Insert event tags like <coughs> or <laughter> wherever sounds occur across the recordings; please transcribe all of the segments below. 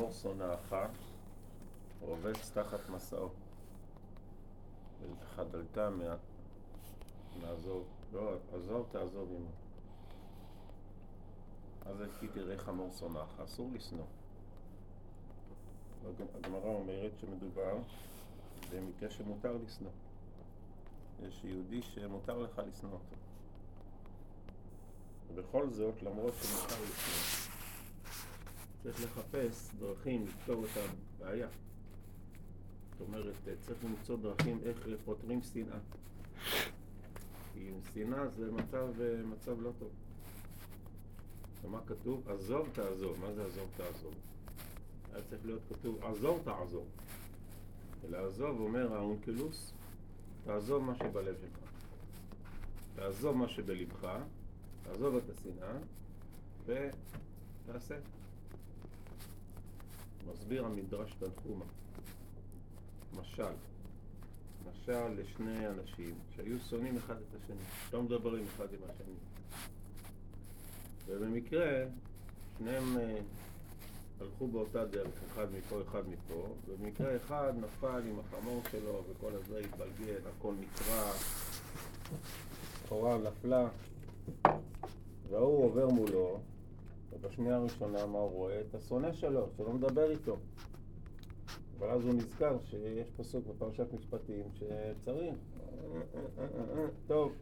חמור שונאך, רובץ תחת מסעו. וחדלת מה... מעזוב, לא, עזוב תעזוב עמו. אז כי תראה חמור שונאך, אסור לשנוא. הגמרא אומרת שמדובר במקרה שמותר לשנוא. יש יהודי שמותר לך לשנוא אותו. ובכל זאת, למרות שמותר לשנוא, צריך לחפש דרכים לפתור את הבעיה. זאת אומרת, צריך למצוא דרכים איך פותרים שנאה. כי שנאה זה מצב, מצב לא טוב. ומה כתוב? עזוב תעזוב. מה זה עזוב תעזוב? היה צריך להיות כתוב עזוב תעזוב. ולעזוב אומר האונקלוס, תעזוב מה שבלב שלך. תעזוב מה שבלבך, תעזוב את השנאה, ותעשה. מסביר המדרש תנחומה. משל, משל לשני אנשים שהיו שונאים אחד את השני, לא מדברים אחד עם השני. ובמקרה, שניהם אה, הלכו באותה דרך, אחד מפה, אחד מפה, ובמקרה אחד נפל עם החמור שלו וכל הזה התבלגן, הכל נקרע, סחורה נפלה, והוא עובר מולו, ובשנייה הראשונה מה הוא רואה? את השונא שלו, שלא מדבר איתו. אבל אז הוא נזכר שיש פסוק בפרשת משפטים שצריך. טוב,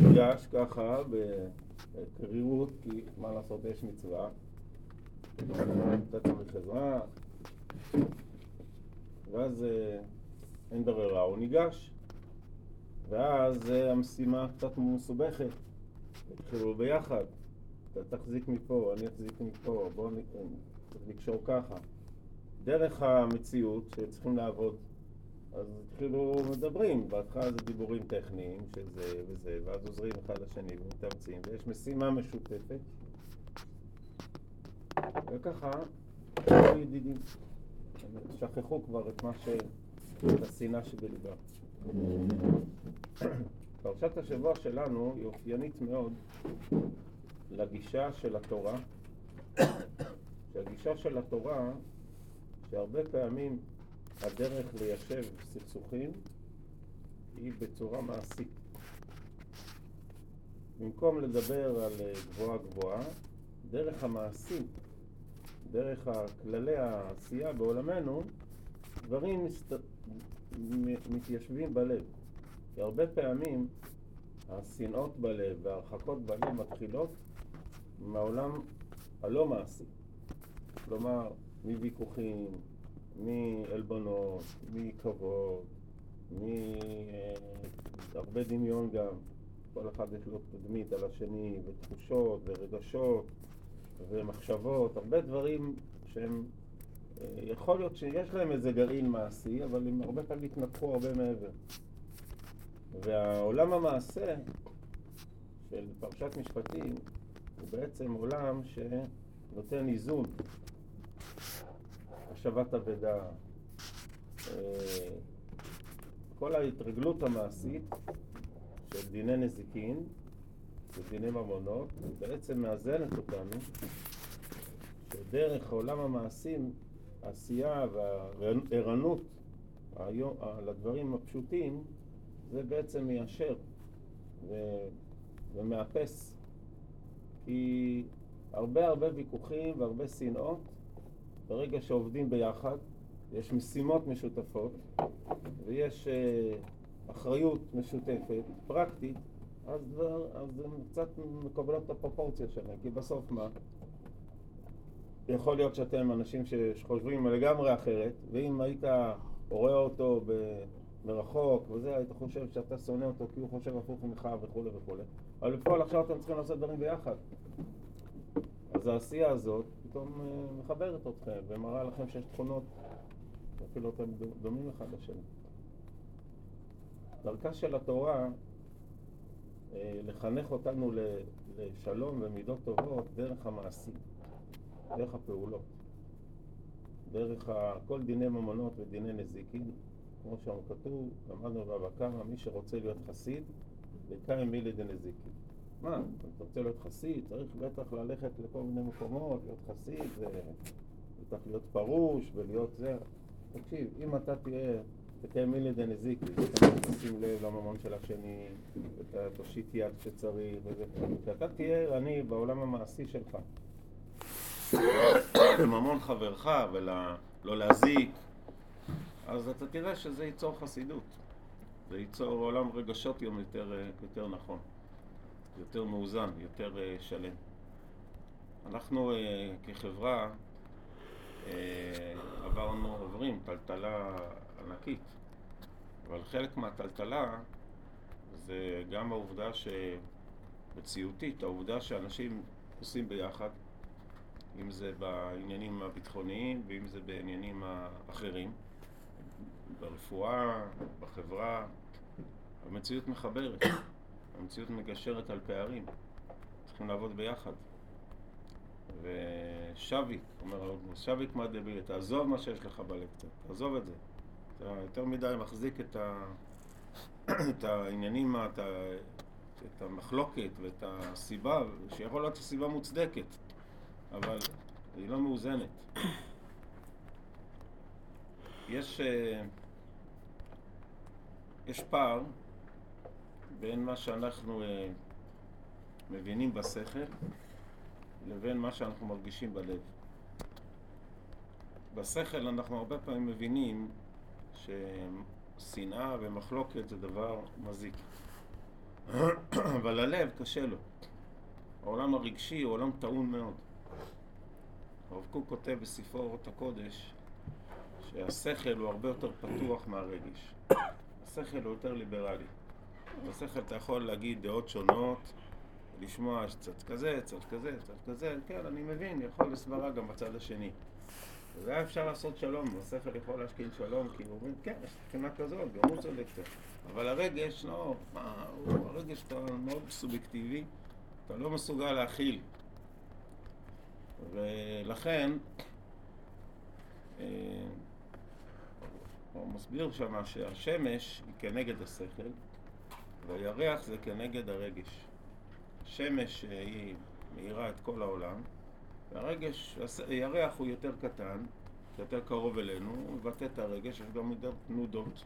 ניגש ככה בקרירות, כי מה לעשות, יש מצווה. אתה צריך עזרה, ואז אה, אין ברירה, הוא ניגש. ואז אה, המשימה קצת מסובכת. התחילו ביחד. אתה תחזיק מפה, אני אחזיק מפה, בואו נקשור ככה. דרך המציאות שצריכים לעבוד. אז התחילו מדברים, בהתחלה זה דיבורים טכניים של זה וזה, ואז עוזרים אחד לשני ומתאמצים, ויש משימה משותפת, וככה, ידידים, שכחו כבר את מה ש... את השנאה שבליבם. פרשת השבוע שלנו היא אופיינית מאוד לגישה של התורה, שהגישה של התורה שהרבה פעמים הדרך ליישב סכסוכים היא בצורה מעשית. במקום לדבר על גבוהה גבוהה, דרך המעשים, דרך כללי העשייה בעולמנו, דברים מסת... מתיישבים בלב. כי הרבה פעמים השנאות בלב וההרחקות בלב מתחילות מהעולם הלא מעשי. כלומר, מוויכוחים, מעלבונות, מכבוד, מהרבה דמיון גם. כל אחד יש לו תדמית על השני, ותחושות, ורגשות, ומחשבות, הרבה דברים שהם, אה, יכול להיות שיש להם איזה גרעין מעשי, אבל הם הרבה פעמים התנתחו הרבה מעבר. והעולם המעשה של פרשת משפטים הוא בעצם עולם שנותן איזון. השבת אבדה, אה, כל ההתרגלות המעשית של דיני נזיקין ודיני ממונות בעצם מאזנת אותנו שדרך עולם המעשים, העשייה והערנות לדברים הפשוטים זה בעצם מיישר ומאפס כי הרבה הרבה ויכוחים והרבה שנאות ברגע שעובדים ביחד, יש משימות משותפות ויש uh, אחריות משותפת, פרקטית, אז, אז הן קצת מקבלות את הפרופורציה שלהן, כי בסוף מה? יכול להיות שאתם אנשים שחושבים לגמרי אחרת, ואם היית רואה אותו מרחוק וזה, היית חושב שאתה שונא אותו כי הוא חושב הפוך ממך וכולי וכולי, אבל בפועל עכשיו אתם צריכים לעשות דברים ביחד. אז העשייה הזאת פתאום אה, מחברת אתכם ומראה לכם שיש תכונות שאפילו אתם דומים אחד לשני. דרכה של התורה אה, לחנך אותנו לשלום ומידות טובות דרך המעשים, דרך הפעולות, דרך כל דיני ממונות ודיני נזיקין, כמו שם כתוב, למדנו בבא קמא, מי שרוצה להיות חסיד, לקיים מילי דנזיקין. מה, אתה רוצה להיות חסיד, צריך בטח ללכת לכל מיני מקומות, להיות חסיד, צריך להיות פרוש ולהיות זה. תקשיב, אם אתה תהיה, תקיים מילי דנזיקי, תשים לב לממון של השני, ואתה תושיט יד כשצריך, ואתה תהיה ערני בעולם המעשי שלך. <coughs> ממון חברך ולא להזיק, אז אתה תראה שזה ייצור חסידות. זה ייצור עולם רגשות יום יותר, יותר נכון, יותר מאוזן, יותר אה, שלם. אנחנו אה, כחברה אה, עברנו, עוברים טלטלה ענקית, אבל חלק מהטלטלה זה גם העובדה שמציאותית, העובדה שאנשים עושים ביחד, אם זה בעניינים הביטחוניים ואם זה בעניינים האחרים, ברפואה, בחברה, המציאות מחברת, המציאות מגשרת על פערים, צריכים לעבוד ביחד. ושביק, אומר האוגנוס, שביק מה דבילי, תעזוב מה שיש לך בלב קצת, תעזוב את זה. אתה יותר מדי מחזיק את, ה... את העניינים, את, ה... את המחלוקת ואת הסיבה, שיכול להיות סיבה מוצדקת, אבל היא לא מאוזנת. יש, אה, יש פער בין מה שאנחנו אה, מבינים בשכל לבין מה שאנחנו מרגישים בלב. בשכל אנחנו הרבה פעמים מבינים ששנאה ומחלוקת זה דבר מזיק. <coughs> אבל הלב קשה לו. העולם הרגשי הוא עולם טעון מאוד. הרב קוק כותב בספרו אורות הקודש שהשכל הוא הרבה יותר פתוח מהרגש. השכל הוא יותר ליברלי. בשכל אתה יכול להגיד דעות שונות, לשמוע צד כזה, צד כזה, צד כזה, כן, אני מבין, יכול לסברה גם בצד השני. והיה אפשר לעשות שלום, השכל יכול להשכין שלום, כי הוא אומר, כן, יש תחינה כזאת, גם הוא צודק קצת. אבל הרגש, לא, מה, הוא, הרגש אתה מאוד סובייקטיבי, אתה לא מסוגל להכיל. ולכן, אה, הוא מסביר שמה שהשמש היא כנגד השכל, והירח זה כנגד הרגש. שמש אה, היא מאירה את כל העולם, והרגש, הירח הוא יותר קטן, יותר קרוב אלינו, הוא מבטא את הרגש, יש גם יותר תנודות,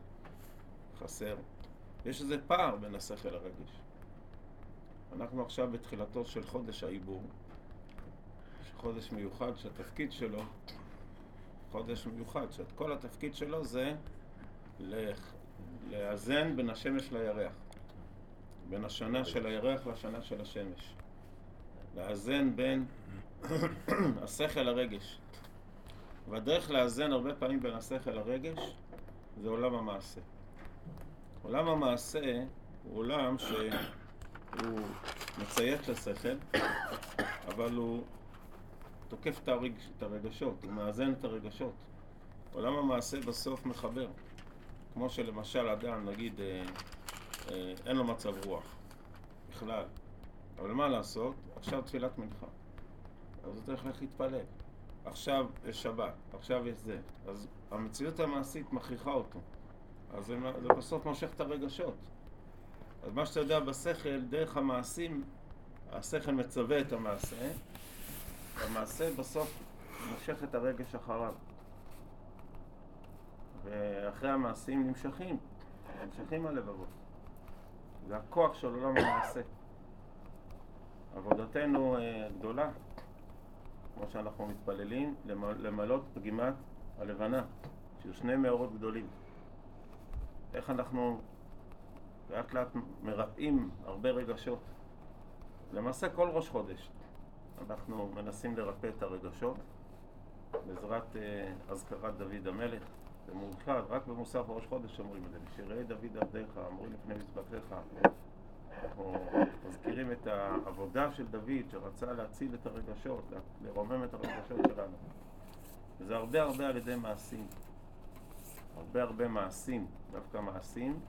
חסר. יש איזה פער בין השכל לרגש. אנחנו עכשיו בתחילתו של חודש העיבור, חודש מיוחד שהתפקיד שלו, חודש מיוחד, שכל התפקיד שלו זה לאזן בין השמש לירח. בין השנה של הירח לשנה של השמש. לאזן בין <coughs> השכל לרגש. והדרך לאזן הרבה פעמים בין השכל לרגש זה עולם המעשה. עולם המעשה הוא עולם שהוא <coughs> מציית לשכל, אבל הוא תוקף את, הרג... את הרגשות, הוא מאזן את הרגשות. עולם המעשה בסוף מחבר. כמו שלמשל אדם, נגיד, אה, אה, אין לו מצב רוח בכלל. אבל מה לעשות? עכשיו תפילת מנחה. אז הוא צריך ללכת להתפלל. עכשיו יש שבת, עכשיו יש זה. אז המציאות המעשית מכריחה אותו. אז זה בסוף מושך את הרגשות. אז מה שאתה יודע בשכל, דרך המעשים, השכל מצווה את המעשה, והמעשה בסוף מושך את הרגש אחריו. ואחרי המעשים נמשכים, נמשכים הלבבות. זה הכוח של עולם המעשה. עבודתנו אה, גדולה, כמו שאנחנו מתפללים, למלות פגימת הלבנה, שיהיו שני מאורות גדולים. איך אנחנו לאט לאט מרפאים הרבה רגשות. למעשה כל ראש חודש אנחנו מנסים לרפא את הרגשות בעזרת אה, אזכרת דוד המלך. זה מאוחד, רק במוסף ראש חודש אומרים את זה. שיראי דוד עבדיך, אמורים לפני מזבחיך. אנחנו מזכירים את העבודה של דוד שרצה להציל את הרגשות, לרומם את הרגשות שלנו. וזה הרבה הרבה על ידי מעשים. הרבה הרבה מעשים, דווקא מעשים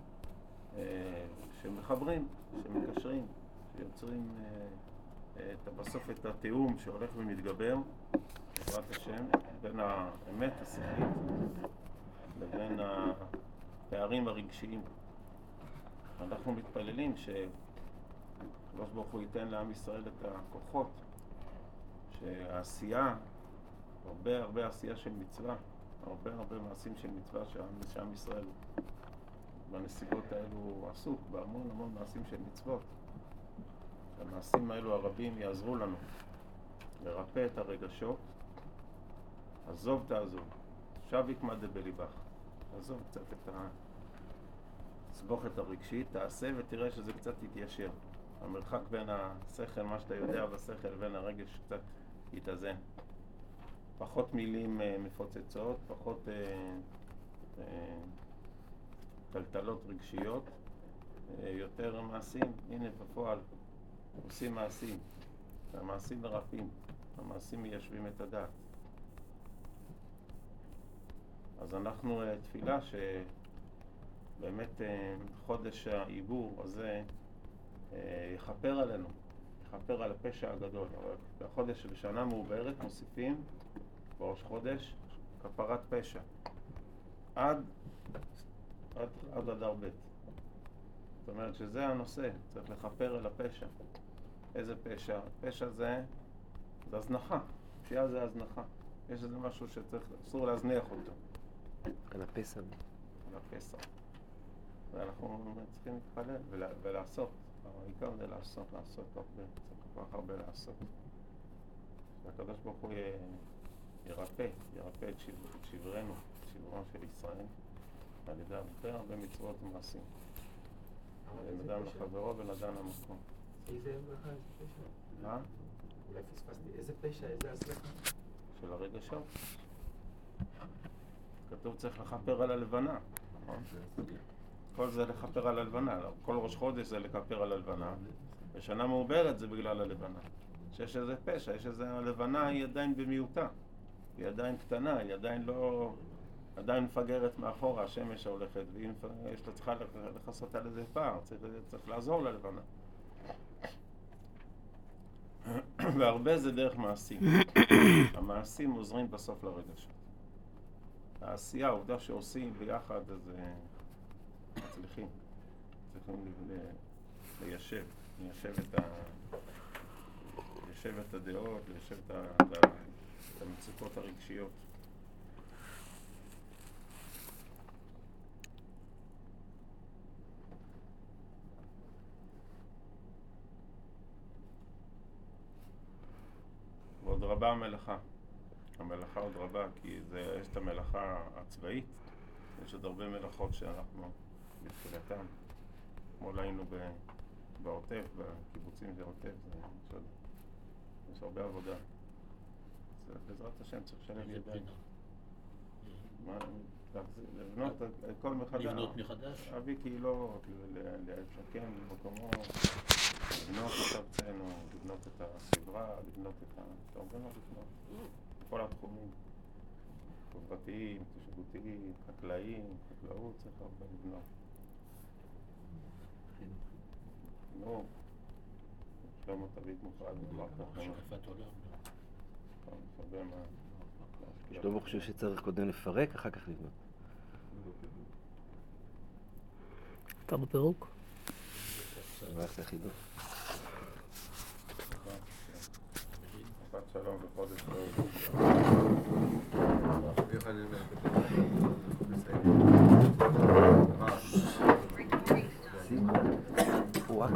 אה, שמחברים, שמקשרים, שיוצרים אה, אה, בסוף את התיאום שהולך ומתגבר, בעזרת השם, בין האמת השכלית לבין הפערים הרגשיים. אנחנו מתפללים שקדוש ברוך הוא ייתן לעם ישראל את הכוחות, שהעשייה הרבה הרבה עשייה של מצווה, הרבה הרבה מעשים של מצווה שעם ישראל בנסיבות האלו עסוק בהמון המון מעשים של מצוות. המעשים האלו הרבים יעזרו לנו לרפא את הרגשות. עזוב תעזוב, שב יקמא דבליבך. עזוב קצת את הסבוכת הרגשית, תעשה ותראה שזה קצת יתיישר. המרחק בין השכל, מה שאתה יודע בשכל, לבין הרגש קצת יתאזן. פחות מילים אה, מפוצצות, פחות אה, אה, טלטלות רגשיות, יותר מעשים. הנה בפועל עושים מעשים. המעשים מרפאים, המעשים מיישבים את הדעת. אז אנחנו אה, תפילה שבאמת אה, חודש העיבור הזה אה, יכפר עלינו, יכפר על הפשע הגדול. בחודש בשנה מעוברת מוסיפים בראש חודש כפרת פשע עד, עד, עד אדר ב'. זאת אומרת שזה הנושא, צריך לכפר על הפשע. איזה פשע? פשע זה, זה הזנחה, פשיעה זה הזנחה. יש איזה משהו שצריך, אסור להזניח אותו. על הפסע. על הפסע. ואנחנו צריכים להתפלל ולעשות. העיקר זה לעשות, לעשות הרבה, צריך כל כך הרבה לעשות. שהקדוש ברוך הוא ירפא, ירפא את שברנו, את שברנו של ישראל, על ידי הרבה הרבה מצוות ומעשים. בין אדם לחברו בין אדם למקום. איזה ברכה, איזה פשע? מה? אולי פספסתי. איזה פשע, איזה הצלחה? של הרגשות. כתוב צריך לכפר על הלבנה, נכון? כל זה לכפר על הלבנה, כל ראש חודש זה לכפר על הלבנה, ושנה מעוברת זה בגלל הלבנה. שיש איזה פשע, יש איזה, הלבנה היא עדיין במיעוטה, היא עדיין קטנה, היא עדיין לא, עדיין מפגרת מאחורה, השמש הולכת, והיא יש לה צריכה לכסות על איזה פער, צריך, צריך לעזור ללבנה. <coughs> והרבה זה דרך מעשים. <coughs> המעשים עוזרים בסוף לרגשות. העשייה, העובדה שעושים ביחד, אז אה, מצליחים. צריכים ליישב, ליישב את, ה... ליישב את הדעות, ליישב את, ה... את המצוקות הרגשיות. רבה המלאכה. המלאכה עוד רבה, כי זה, יש את המלאכה הצבאית, יש עוד הרבה מלאכות שאנחנו בתחילתן. אתמול היינו בעוטף, בקיבוצים בעוטף, יש הרבה עבודה. אז בעזרת השם צריך לשלם ידיים. לבנות הכל מחדש. לבנות מחדש? להביא קהילות, לשקם במקומות, לבנות את ארצנו, לבנות את החברה, לבנות את ה... מאוד לבנות. בכל התחומים. חברתיים, תשבותיים, חקלאיים, חקלאות, צריך הרבה לבנות. נו, שלמה תביא מופרד, אמר ככה. השקפת עולם. הרבה מה... שלמה חושב שצריך קודם לפרק, אחר כך לבנות. אתה בפירוק? מערכת החידוש. שבת שלום וחודש טוב. הוא רק